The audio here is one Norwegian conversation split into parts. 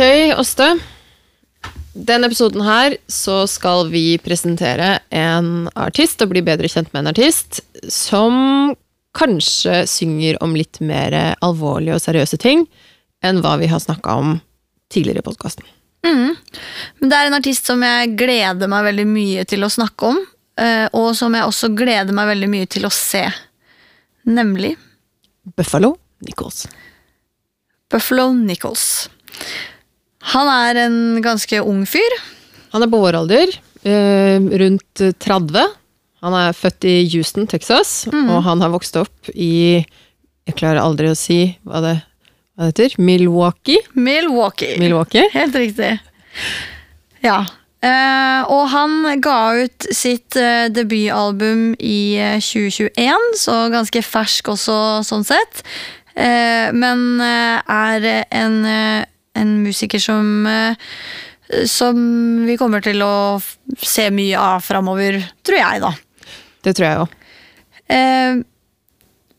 Ok, Åste. Denne episoden her så skal vi presentere en artist og bli bedre kjent med en artist som kanskje synger om litt mer alvorlige og seriøse ting enn hva vi har snakka om tidligere i podkasten. Men det er en artist som jeg gleder meg veldig mye til å snakke om, eh, og som jeg også gleder meg veldig mye til å se. Nemlig Buffalo Nichols. Buffalo Nichols. Han er en ganske ung fyr. Han er på vår alder, eh, rundt 30. Han er født i Houston, Texas, og han har vokst opp i Jeg klarer aldri å si hva det, hva det heter. Milwaukee. Milwaukee. Milwaukee. Helt riktig. Ja. Eh, og han ga ut sitt eh, debutalbum i eh, 2021, så ganske fersk også sånn sett. Eh, men er en, en musiker som eh, som vi kommer til å se mye av framover, tror jeg, da. Det tror jeg òg. Eh,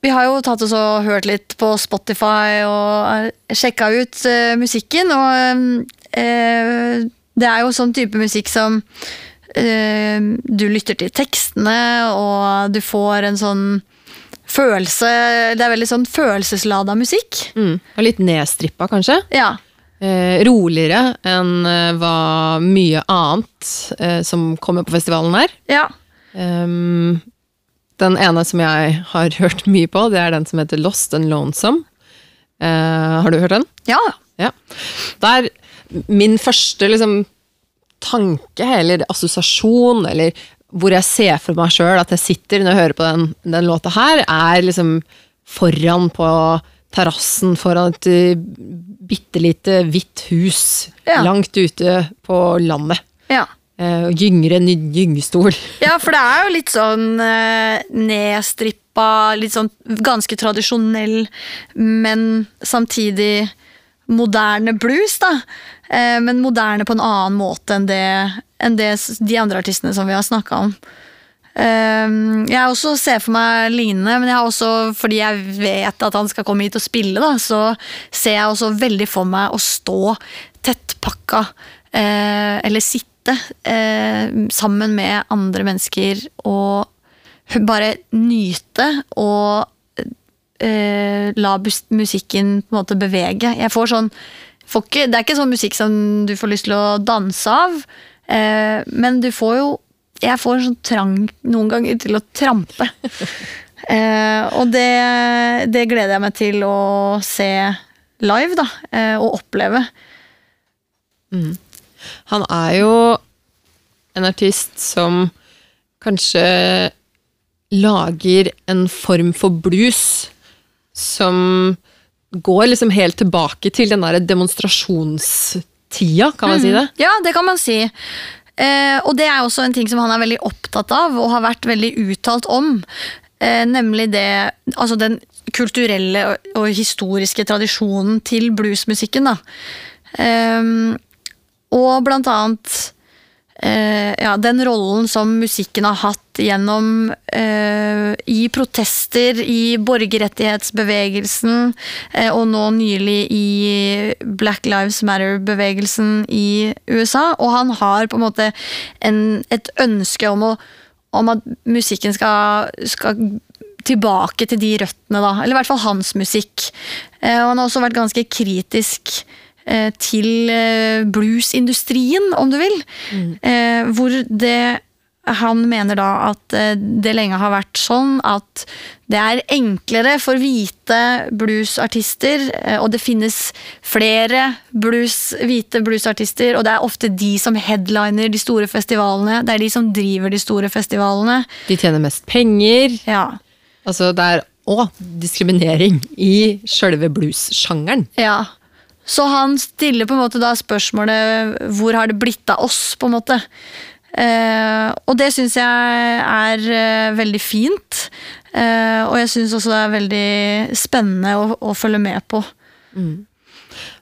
vi har jo tatt oss og hørt litt på Spotify og sjekka ut eh, musikken, og eh, det er jo sånn type musikk som eh, du lytter til tekstene, og du får en sånn følelse Det er veldig sånn følelseslada musikk. Mm. Og litt nedstrippa, kanskje. Ja. Eh, roligere enn eh, hva mye annet eh, som kommer på festivalen her. Ja. Um, den ene som jeg har hørt mye på, det er den som heter Lost and Lonesome. Uh, har du hørt den? ja. Ja. Der min første liksom, tanke, eller assosiasjon, eller hvor jeg ser for meg sjøl at jeg sitter når jeg hører på den, den låta her, er liksom foran på terrassen foran et uh, bitte lite hvitt hus Ja. langt ute på landet. ja. Eh, og gynger en gyngestol. Ja, for det er jo litt sånn eh, nedstrippa, litt sånn ganske tradisjonell, men samtidig moderne blues, da. Eh, men moderne på en annen måte enn det, enn det de andre artistene som vi har snakka om. Eh, jeg også ser for meg lignende, men jeg har også, fordi jeg vet at han skal komme hit og spille, da, så ser jeg også veldig for meg å stå tettpakka, eh, eller sitte eh, sammen med andre mennesker og bare nyte og eh, la musikken på en måte bevege. Jeg får sånn Det er ikke sånn musikk som du får lyst til å danse av, men du får jo Jeg får en sånn trang noen ganger til å trampe. Eh, og det, det gleder jeg meg til å se live, da, eh, og oppleve. Han er jo en artist som kanskje lager en form for blues som går liksom helt tilbake til den der demonstrasjonstida, kan man si det? Ja, det kan man si. Eh, og det er også en ting som han er veldig opptatt av og har vært veldig uttalt om. Eh, nemlig det, altså den kulturelle og, og historiske tradisjonen til bluesmusikken. Da. Eh, og blant annet eh, ja, den rollen som musikken har hatt gjennom eh, i protester, i borgerrettighetsbevegelsen, eh, og nå nylig i Black Lives Matter-bevegelsen i USA. Og han har på en måte en, et ønske om, å, om at musikken skal, skal tilbake til de røttene, da. Eller i hvert fall hans musikk. Eh, og han har også vært ganske kritisk til eh, bluesindustrien, om du vil. Mm. hvor det han mener da at eh, det lenge har vært sånn at det er enklere for hvite bluesartister, eh, og det finnes flere blues, hvite bluesartister, og det er ofte de som headliner de store festivalene. Det er de som driver de store festivalene. De tjener mest penger. Ja, Altså, det er òg diskriminering i sjølve bluessjangeren. Ja. Så han stiller på en måte da spørsmålet hvor har det blitt av oss, på en måte. Eh, og det syns jeg er eh, veldig fint. Eh, og jeg syns også det er veldig spennende å, å følge med på.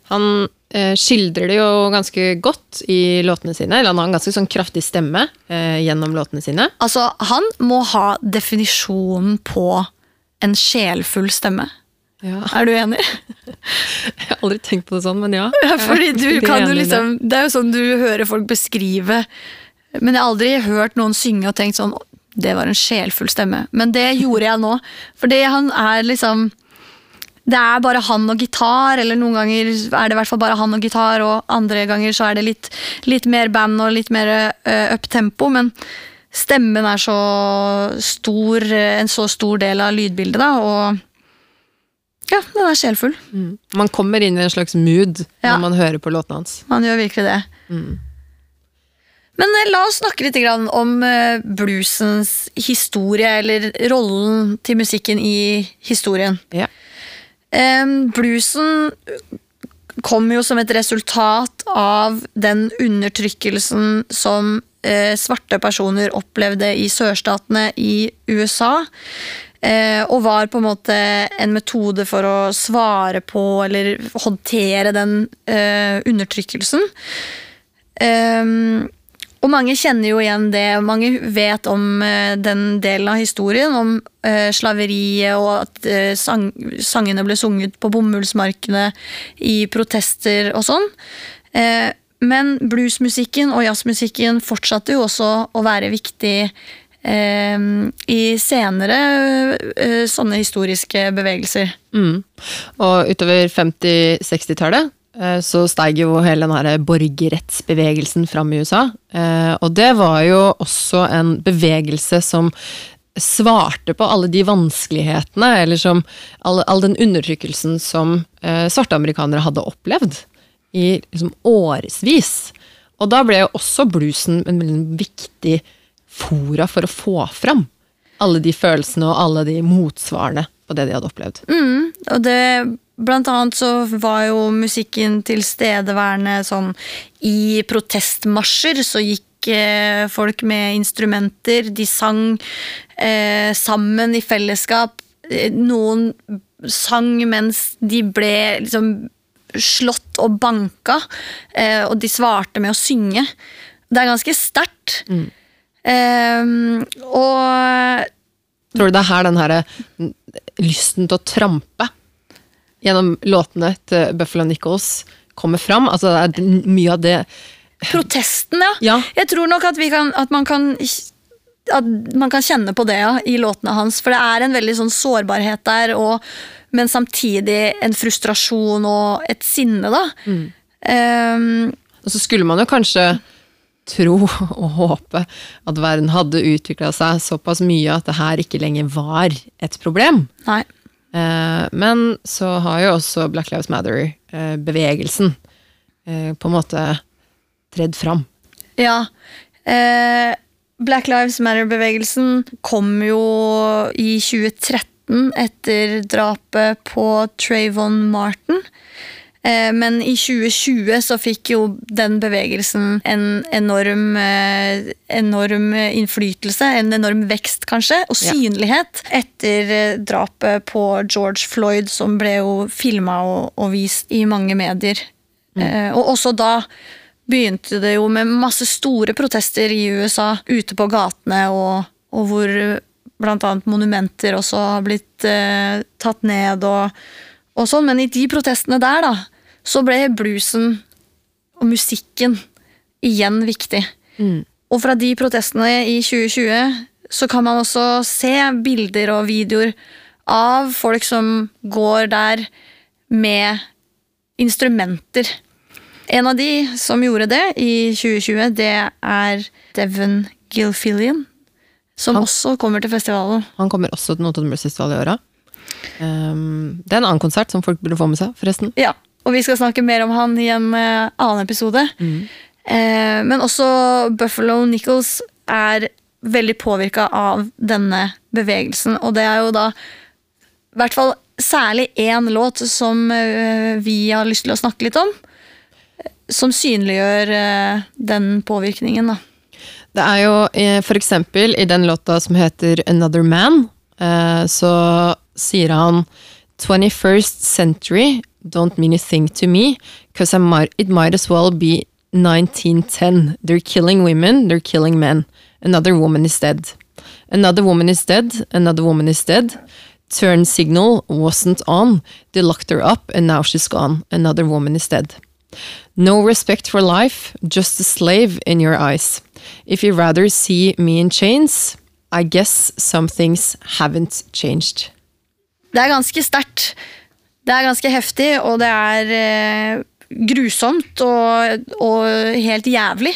Han eh, skildrer det jo ganske godt i låtene sine. Eller han har en ganske sånn kraftig stemme eh, gjennom låtene sine. Altså, han må ha definisjonen på en sjelfull stemme. Ja. Er du enig? Jeg har aldri tenkt på det sånn, men ja. Ja, fordi du kan jo det. liksom Det er jo sånn du hører folk beskrive Men jeg har aldri hørt noen synge og tenkt sånn Det var en sjelfull stemme. Men det gjorde jeg nå. Fordi han er liksom Det er bare han og gitar, eller noen ganger er det i hvert fall bare han og gitar, og andre ganger så er det litt, litt mer band og litt mer uh, up tempo, men stemmen er så stor, eh, en så stor del av lydbildet, da, og ja, den er sjelfull. Mm. Man kommer inn i en slags mood Ja. når man hører på låtene hans. Man gjør virkelig det. Mm. Men eh, la oss snakke litt om eh, bluesens historie, eller rollen til musikken i historien. Ja. Bluesen kom jo som et resultat av den undertrykkelsen som eh, svarte personer opplevde i sørstatene i USA. Eh, og var på en måte en metode for å svare på eller håndtere den eh, undertrykkelsen. Ehm, og mange kjenner jo igjen det, mange vet om eh, den delen av historien, om slaveriet og at sang, sangene ble sunget på bomullsmarkene i protester og sånn. Men bluesmusikken og jazzmusikken fortsatte jo også å være viktig i senere eh, sånne historiske bevegelser. Mm. Og utover 50-60-tallet eh, så steig jo hele den her borgerrettsbevegelsen fram i USA. Eh, Og det var jo også en bevegelse som svarte på alle de vanskelighetene, eller som all, all den undertrykkelsen som svarte amerikanere hadde opplevd i liksom årevis. Og da ble jo også bluesen en veldig viktig fora for å få fram alle de følelsene og alle de motsvarene på det de hadde opplevd. Mm, og det Blant annet så var jo musikken tilstedeværende sånn i protestmarsjer, så gikk eh, folk med instrumenter, de sang eh, sammen i fellesskap. Eh, Noen sang mens de ble liksom slått og banka, eh, og de svarte med å synge. Det er ganske sterkt. Eh, og Tror du det er her den her mm, lysten til å trampe gjennom låtene til Buffalo Nichols kommer fram? Altså det er mye av det Protesten, ja. Ja. Jeg tror nok at, vi kan, at man kan at man kan kjenne på det ja, i låtene hans. For det er en veldig sånn sårbarhet der, og, men samtidig en frustrasjon og et sinne, da. Ehm, Og så skulle man jo kanskje tro og håpe at verden hadde utvikla seg såpass mye at det her ikke lenger var et problem. nei. Eh, Men så har jo også Black Lives Matter-bevegelsen eh, på en måte tredd fram. Ja. Eh, Black Lives Matter-bevegelsen kom jo i 2013 etter drapet på Trayvon Martin. Eh, Men i 2020 så fikk jo den bevegelsen en enorm, eh, enorm innflytelse, en enorm vekst kanskje, og Ja. synlighet etter eh, drapet på George Floyd, som ble jo filma og, og vist i mange medier. Mm. Og også da begynte det jo med masse store protester i USA, ute på gatene, og, og hvor annet monumenter også har blitt eh, tatt ned og, og sånn. Men i de protestene der, da, så ble bluesen og musikken igjen viktig. Og fra de protestene i 2020 så kan man også se bilder og videoer av folk som går der med instrumenter. En av de som gjorde det i 2020, det er Devon Gilfillian. Som Han- også kommer til festivalen. Han kommer også til Notodden Blues Festival i åra. Um, det er en annen konsert som folk burde få med seg, forresten. Ja, og vi skal snakke mer om han i en uh, annen episode. Eh, men også Buffalo Nichols er veldig påvirka av denne bevegelsen, og det er jo da i hvert fall særlig én låt som uh, vi har lyst til å snakke litt om. Som synliggjør eh, den påvirkningen, da. Det er jo for eksempel i den låta som heter Another Man, så sier han 21st century don't mean a thing to me, because it might as well be 1910. They're killing women, they're killing men. Another woman is dead. Another woman is dead, another woman is dead. Turn signal wasn't on. They locked her up, and now she's gone. Another woman is dead. No respect for life, just a slave in your eyes. If you rather see me in chains, I guess some things haven't changed. Det er ganske sterkt. Det er ganske heftig, og det er eh, grusomt og, og helt jævlig.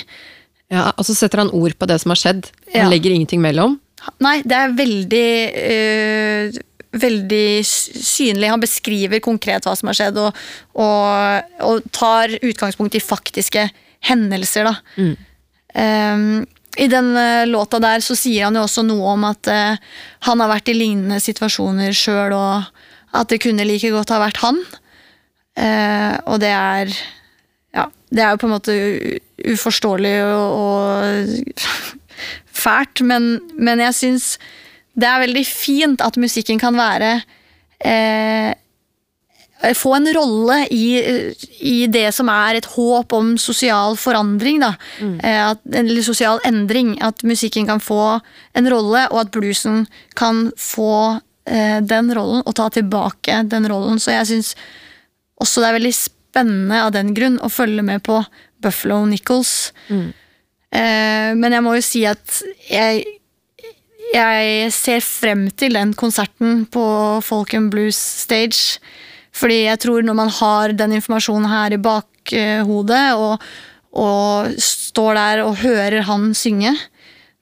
Ja, Og så setter han ord på det som har skjedd. Han Ja. legger ingenting mellom. Nei, det er veldig øh, Veldig synlig. Han beskriver konkret hva som har skjedd, og, og, og tar utgangspunkt i faktiske hendelser. Da. Ehm, I den eh, låta der så sier han jo også noe om at eh, han har vært i lignende situasjoner sjøl, og at det kunne like godt ha vært han. Eh, og det er Ja, det er jo på en måte uforståelig og, og fælt, men, men jeg syns det er veldig fint at musikken kan være eh, Få en rolle i, i det som er et håp om sosial forandring. Da. Eh, at, eller sosial endring. At musikken kan få en rolle, og at bluesen kan få eh, den rollen, og ta tilbake den rollen. Så jeg syns også det er veldig spennende av den grunn å følge med på Buffalo Nichols. Eh, men jeg må jo si at jeg, jeg ser frem til den konserten på Folk and Blues Stage. Fordi jeg tror når man har den informasjonen her i bakhodet, og, og står der og hører han synge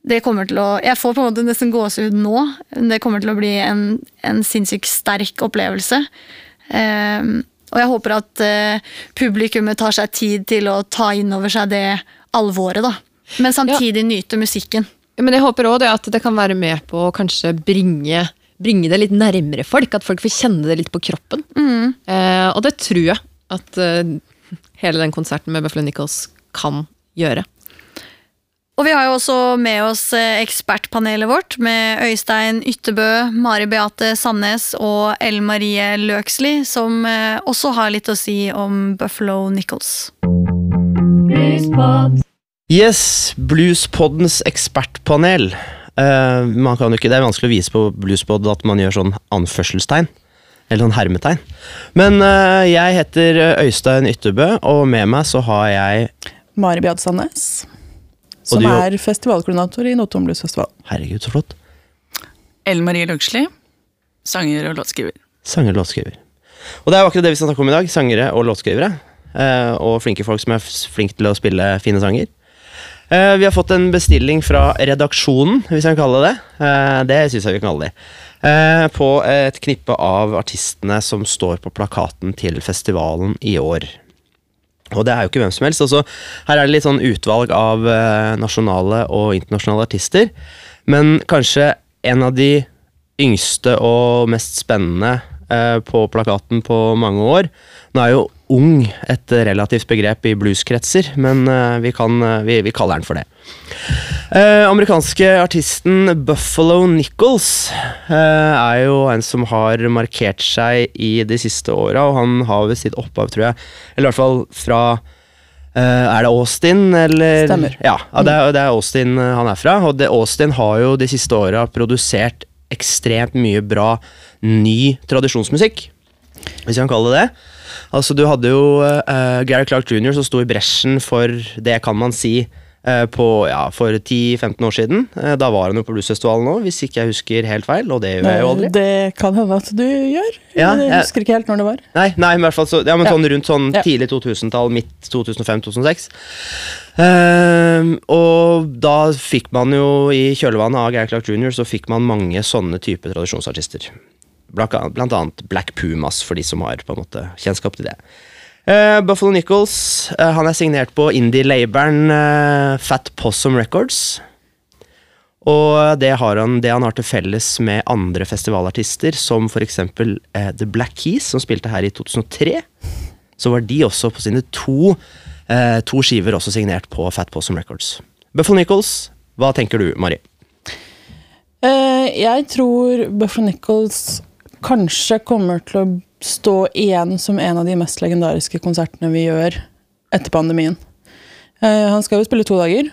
det kommer til å, Jeg får på en måte nesten gåsehud nå. Det kommer til å bli en, en sinnssykt sterk opplevelse. Um, og jeg håper at uh, publikummet tar seg tid til å ta inn over seg det alvoret, da. Men samtidig nyte musikken. Men jeg håper òg at det kan være med på å kanskje bringe, bringe det litt nærmere folk. At folk får kjenne det litt på kroppen. Eh, og det tror jeg at eh, hele den konserten med Buffalo Nichols kan gjøre. Og vi har jo også med oss eh, ekspertpanelet vårt med Øystein Ytterbø, Mari Beate Sandnes og Ellen Marie Løksli, som eh, også har litt å si om Buffalo Nichols. Yes, Bluespoddens ekspertpanel. Eh, man kan jo ikke, det er vanskelig å vise på Bluespod at man gjør sånn anførselstegn. Eller sånn hermetegn. Men uh, jeg heter Øystein Ytterbø, og med meg så har jeg Mari Bjad Sandnes. Som du er festivalkoordinator i Notodden Bluesfestival. Herregud, så flott. Ellen Marie Løgsli, sanger og låtskriver. Sanger og låtskriver. Og det er jo akkurat det vi skal snakke om i dag. Sangere og låtskrivere. Uh, og flinke folk som er flinke til å spille fine sanger. Eh, vi har fått en bestilling fra redaksjonen, hvis jeg kan kalle det. Eh, det Synes jeg vi kan kalle det. Uh, på et knippe av artistene som står på plakaten til festivalen i år. Og det er jo ikke hvem som helst. Altså, her er det litt sånn utvalg av nasjonale og internasjonale artister. Men kanskje en av de yngste og mest spennende på plakaten på mange år. Nå er jo ung et relativt begrep i blueskretser, men eh, vi, kan, eh, vi, vi kaller den for det. Eh, amerikanske artisten Buffalo Nichols eh, er jo en som har markert seg i de siste åra, og han har ved sitt opphav, tror jeg, eller i hvert fall fra eh, Er det Austin, eller? Stemmer. Ja, det, er, det er Austin han er fra. Og det, Austin har jo de siste åra produsert ekstremt mye bra ny tradisjonsmusikk, hvis jeg kan kalle det det. Altså, du hadde jo uh, Gary Clark jr. som sto i bresjen for det, kan man si, uh, på, ja, for 10-15 år siden. Uh, da var han jo på Bluesfestivalen nå, hvis ikke jeg husker helt feil, og det gjør jeg jo aldri. Det kan hende at du gjør. Ja, jeg husker ikke helt når det var. Nei, nei, men i hvert fall så, ja, men sånn rundt sånn tidlig 2000-tall, midt 2005-2006. Uh, og da fikk man jo i kjølvannet av Gary Clark jr. så fikk man mange sånne type tradisjonsartister. Blant annet, Black Pumas, for de som har på en måte kjennskap til det. Uh, Buffalo Nichols uh, han er signert på indie-labelen uh, Fat Possum Records. Og det, han, det han har til felles med andre festivalartister, som f.eks. Uh, The Black Keys, som spilte her i 2003, så var de også på sine to, to skiver også signert på Fat Possum Records. Buffalo Nichols, hva tenker du, Mari? Jeg tror Buffalo Nichols kanskje kommer til å stå igjen som en av de mest legendariske konsertene vi gjør etter pandemien. Eh, han skal jo spille to dager.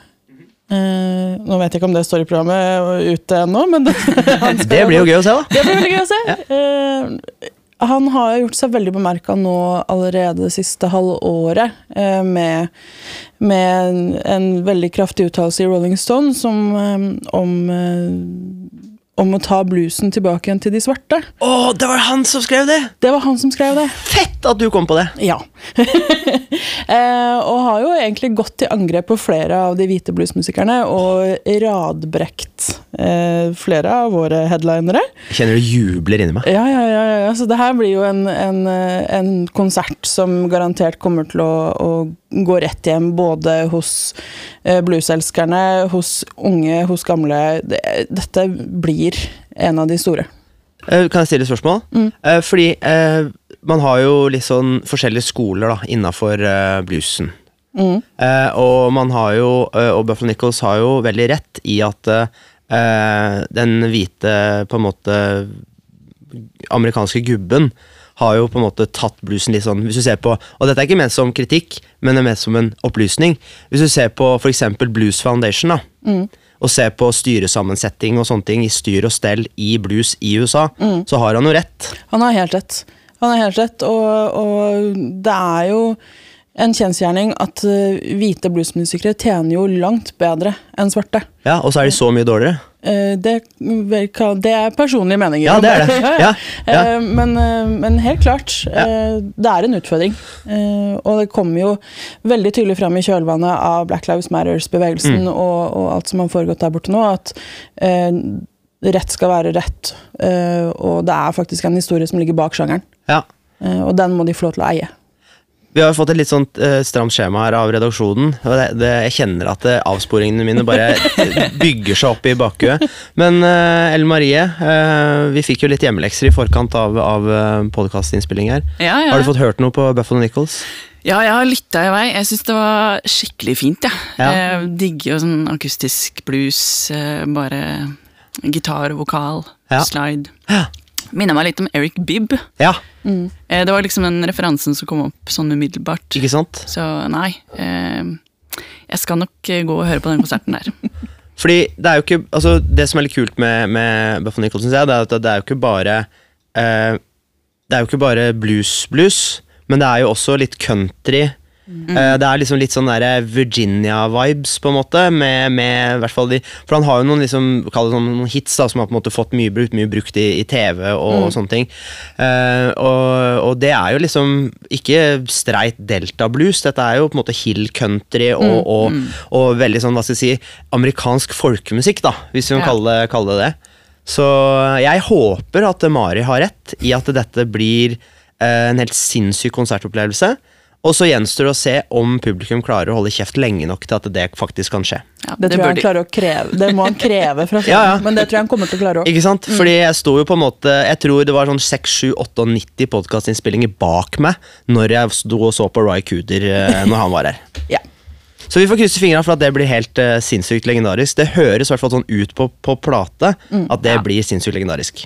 Eh, nå vet jeg ikke om det står i programmet ute ennå, men det, Det blir jo gøy å se, da. Det blir veldig gøy å se. Eh, han har gjort seg veldig bemerka nå allerede det siste halvåret eh, med, med en, en veldig kraftig uttalelse i Rolling Stone som, eh, om, eh, om å ta bluesen tilbake igjen til de svarte. Å, det var han som skrev det! Det var han som skrev det. Fett at du kom på det! Ja. eh, og har jo egentlig gått til angrep på flere av de hvite bluesmusikerne og radbrekt eh, flere av våre headlinere. Jeg kjenner du jubler inni meg. Ja, ja, ja, ja, ja. Så det her blir jo en, en, eh, en konsert som garantert kommer til å, å gå rett hjem både hos eh, blueselskerne, hos unge, hos gamle. Dette blir en av de store. Eh, Kan jeg stille et spørsmål? Mm. Fordi eh, man har jo litt sånn forskjellige skoler da, innafor bluesen. Mm. og man har jo, og Buffalo Nichols har jo veldig rett i at den hvite på en måte amerikanske gubben har jo på en måte tatt bluesen litt sånn Hvis du ser på, og dette er ikke ment som kritikk, men det er ment som en opplysning. Hvis du ser på f.eks. Blues Foundation, da, og ser på styresammensetting og sånne ting i styr og stell i blues i USA, så har han jo rett. Han har helt rett. Han har helt rett, og, og det er jo en kjensgjerning at eh, hvite bluesmusikere tjener jo langt bedre enn svarte. Ja, Og så er de så mye dårligere. Eh, Det, det er personlige meninger. Ja, det er det. Ja, ja. Eh, Men, eh, men helt klart, ja. det er en utfordring. Og det kommer jo veldig tydelig fram i kjølvannet av Black Lives Matters-bevegelsen Mm. og, og alt som har foregått der borte nå, at rett skal være rett. Og det er faktisk en historie som ligger bak sjangeren. Ja. Og den må de få lov til å eie. Vi har fått et litt sånt uh, stramt skjema her av redaksjonen. og det, det, Jeg kjenner at uh, avsporingene mine bare bygger seg opp i bakhuet. Men uh, Ellen Marie, eh, vi fikk jo litt hjemmelekser i forkant av, av podkastinnspilling her. Ja, ja. Har du fått hørt noe på Buffalo Nichols? Ja, jeg har lytta i vei. Jeg syns det var skikkelig fint. Ja. Ja. Jeg digger jo sånn akustisk blues. eh, Bare gitar, vokal, Ja. slide. Ja. Minner meg litt om Eric Bibb. Ja, Eh, Det var liksom den referansen som kom opp sånn umiddelbart. ikke sant? Så nei. eh, Jeg skal nok eh, gå og høre på den konserten der. Fordi det er jo ikke Altså, det som er litt kult med, med Buffon Nicholson, jeg, det er at det er jo ikke bare eh, Det er jo ikke bare blues-blues, men det er jo også litt country. Eh, det er liksom litt sånn Virginia-vibes, på en måte. Med, med de For han har jo noen liksom sånn, noen hits da som har på en måte fått mye brukt, mye brukt i, i TV og, og sånne ting. Uh, og, og det er jo liksom ikke streit delta-blues. Dette er jo på en måte hill country og, og, og veldig sånn, hva skal jeg si, amerikansk folkemusikk, da, hvis vi kan Ja. kalle, det- kalle det det. Så jeg håper at Mari har rett i at dette blir eh, en helt sinnssyk konsertopplevelse. Og så gjenstår det å se om publikum klarer å holde kjeft lenge nok til at det faktisk kan skje. Ja, Det, tror jeg han de- klarer å kreve. Det må han kreve fra seg, Ja, ja. men det tror jeg han kommer til å klare òg. Ikke sant? Fordi jeg sto jo på en måte Jeg tror det var sånn 6, 7, 8 og 90 podkastinnspillinger bak meg når jeg sto og så på Ry Cooder eh, når han var her. Ja. Så vi får krysse fingrene for at det blir helt uh, sinnssykt legendarisk. Det høres i hvert fall sånn ut på, på plate at det blir sinnssykt legendarisk.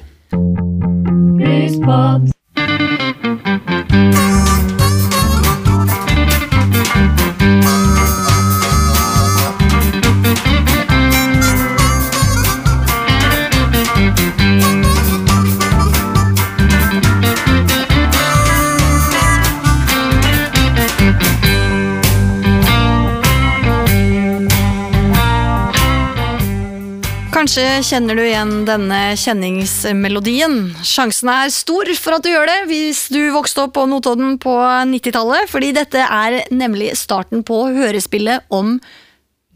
Kanskje kjenner du igjen denne kjenningsmelodien. Sjansen er stor for at du gjør det hvis du vokste opp på Notodden på 90-tallet, fordi dette er nemlig starten på hørespillet om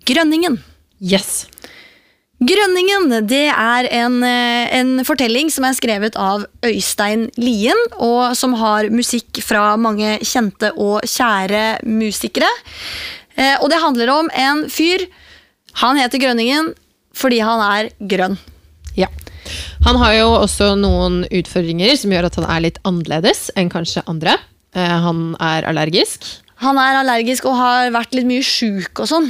Grønningen. Yes. Grønningen det er en, eh, en fortelling som er skrevet av Øystein Lien, og som har musikk fra mange kjente og kjære musikere. Eh, Og det handler om en fyr. Han heter Grønningen fordi han er grønn. Ja. Han har jo også noen utfordringer som gjør at han er litt annerledes enn kanskje andre. Eh, Han er allergisk. Han er allergisk og har vært litt mye sjuk og sånn.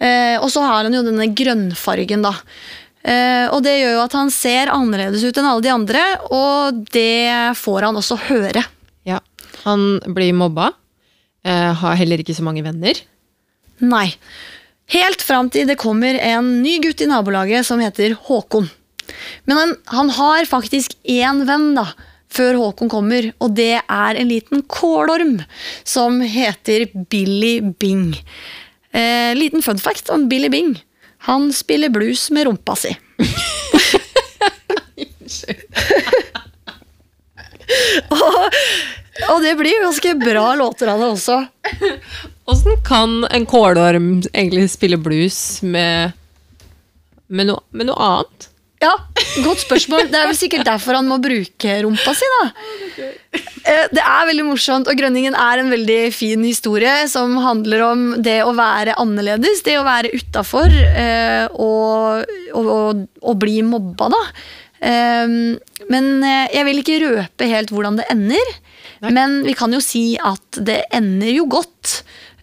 Eh, og så har han jo denne grønnfargen, da. Eh, og det gjør jo at han ser annerledes ut enn alle de andre, og det får han også høre. Ja. Han blir mobba. eh, Har heller ikke så mange venner. Nei. Helt fram til det kommer en ny gutt i nabolaget som heter Håkon. Men han, han har faktisk én venn da, før Håkon kommer, og det er en liten kålorm som heter Billy Bing. Eh, liten fun fact om Billy Bing. Han spiller blues med rumpa si. og, og det blir ganske bra låter av det også. Åssen kan en kålorm egentlig spille blues med, med, noe, med noe annet? Ja, Godt spørsmål. Det er vel sikkert derfor han må bruke rumpa si. da. Eh, Det er veldig morsomt, og Grønningen er en veldig fin historie som handler om det å være annerledes, det å være utafor og, og, og, og bli mobba, da. Eh, Men eh, jeg vil ikke røpe helt hvordan det ender. Men vi kan jo si at det ender jo godt.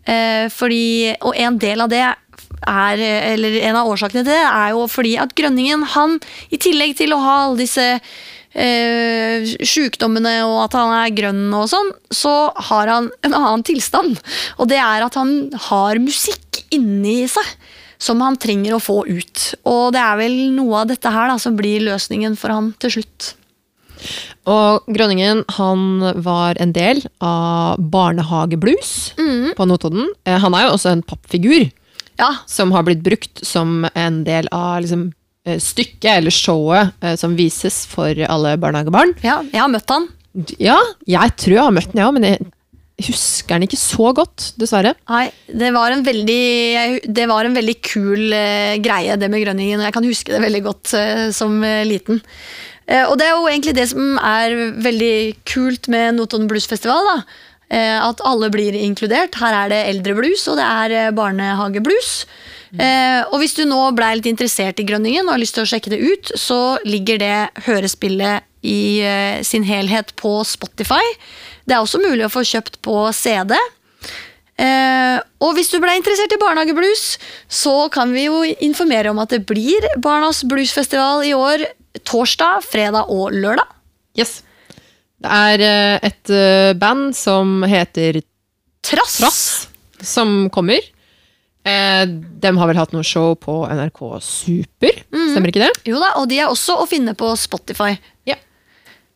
Eh, Fordi, og en del av det er, eller en av årsakene til det er jo fordi at Grønningen, han i tillegg til å ha alle disse eh, sjukdommene og at han er grønn og sånn, så har han en annen tilstand. Og det er at han har musikk inni seg som han trenger å få ut. Og det er vel noe av dette her da, som blir løsningen for han til slutt. Og Grønningen han var en del av Barnehageblues på Notodden. Eh, Han er jo også en pappfigur Ja, som har blitt brukt som en del av liksom, eh, stykket eller showet eh, som vises for alle barnehagebarn. ja jeg har møtt han. Ja, jeg tror jeg har møtt han, jeg òg, men jeg husker den ikke så godt, dessverre. Nei, det var en veldig, det var en veldig kul uh, greie, det med Grønningen. Jeg kan huske det veldig godt uh, som uh, liten. Eh, og det er jo egentlig det som er veldig kult med Notodden Blues Festival. da. Eh, at alle blir inkludert. Her er det eldreblues, og det er eh, barnehageblues. Mm. og hvis du nå blei litt interessert i Grønningen og har lyst til å sjekke det ut, så ligger det hørespillet i sin helhet på Spotify. Det er også mulig å få kjøpt på CD. Eh, og hvis du ble interessert i barnehageblues, så kan vi jo informere om at det blir Barnas bluesfestival i år torsdag, fredag og lørdag. Yes. Det er eh, et eh, band som heter Trass. Trass, som kommer. Eh, de har vel hatt noe show på NRK Super, stemmer ikke det? Jo da, og de er også å finne på Spotify.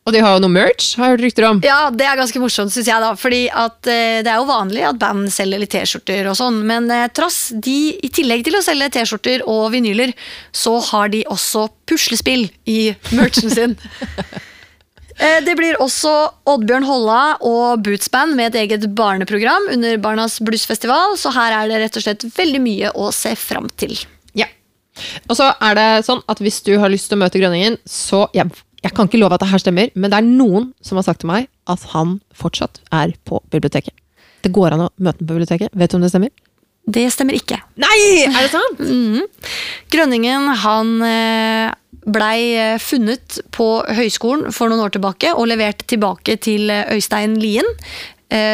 Og de har jo noe merch, har jeg hørt rykter om. Ja, det er ganske morsomt, syns jeg. da Fordi at eh, det er jo vanlig at band selger litt T-skjorter og sånn, men eh, Trass, de, i tillegg til å selge T-skjorter og vinyler, så har de også puslespill i merchen sin. Eh, Det blir også Oddbjørn Holla og Bootsband med et eget barneprogram under Barnas Bluesfestival, så her er det rett og slett veldig mye å se fram til. Ja. Og så er det sånn at hvis du har lyst til å møte Grønningen, så jeg, jeg kan ikke love at det her stemmer, men det er noen som har sagt til meg at han fortsatt er på biblioteket. Det går an å møte ham på biblioteket. Vet du om det stemmer? Det stemmer ikke. Nei! Er det sant? Grønningen han eh, blei eh, funnet på høyskolen for noen år tilbake og levert tilbake til eh, Øystein Lien,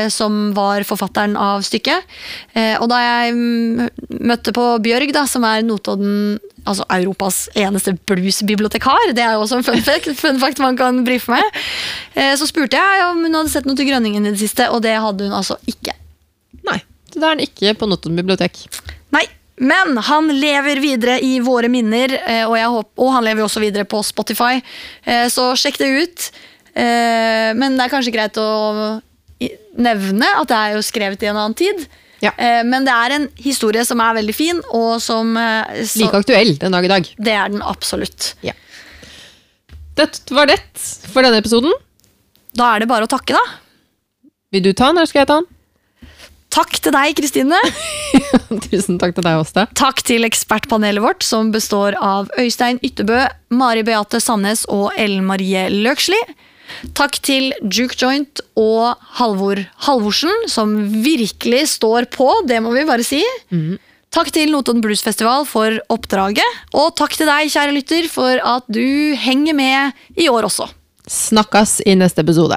som var forfatteren av stykket. Eh, Og da jeg mm, møtte på Bjørg, da, som er Notodden Altså Europas eneste bluesbibliotekar, det er jo også en fun fact, fun fact man kan brife med, eh, så spurte jeg om hun hadde sett noe til Grønningen i det siste, og det hadde hun altså ikke. Nei. Så da er han ikke på Notodden bibliotek. Nei, men han lever videre i våre minner, eh, og, håper, og han lever også videre på Spotify, eh, så sjekk det ut. Eh, Men det er kanskje greit å nevne at det er jo skrevet i en annen tid. Ja. Eh, Men det er en historie som er veldig fin, og som eh, så, Like aktuell den dag i dag. Det er den absolutt. Dette var det for denne episoden. Da er det bare å takke, da. Vil du ta den, eller skal jeg ta den? Takk til deg, Kristine. Tusen takk til deg, Åste. Takk til ekspertpanelet vårt, som består av Øystein Ytterbø, Mari Beate Sandnes og Ellen Marie Løksli. Takk til Juke Joint og Halvor Halvorsen, som virkelig står på, det må vi bare si. Takk til Notodden Blues Festival for oppdraget, og takk til deg, kjære lytter, for at du henger med i år også. Snakkes i neste episode.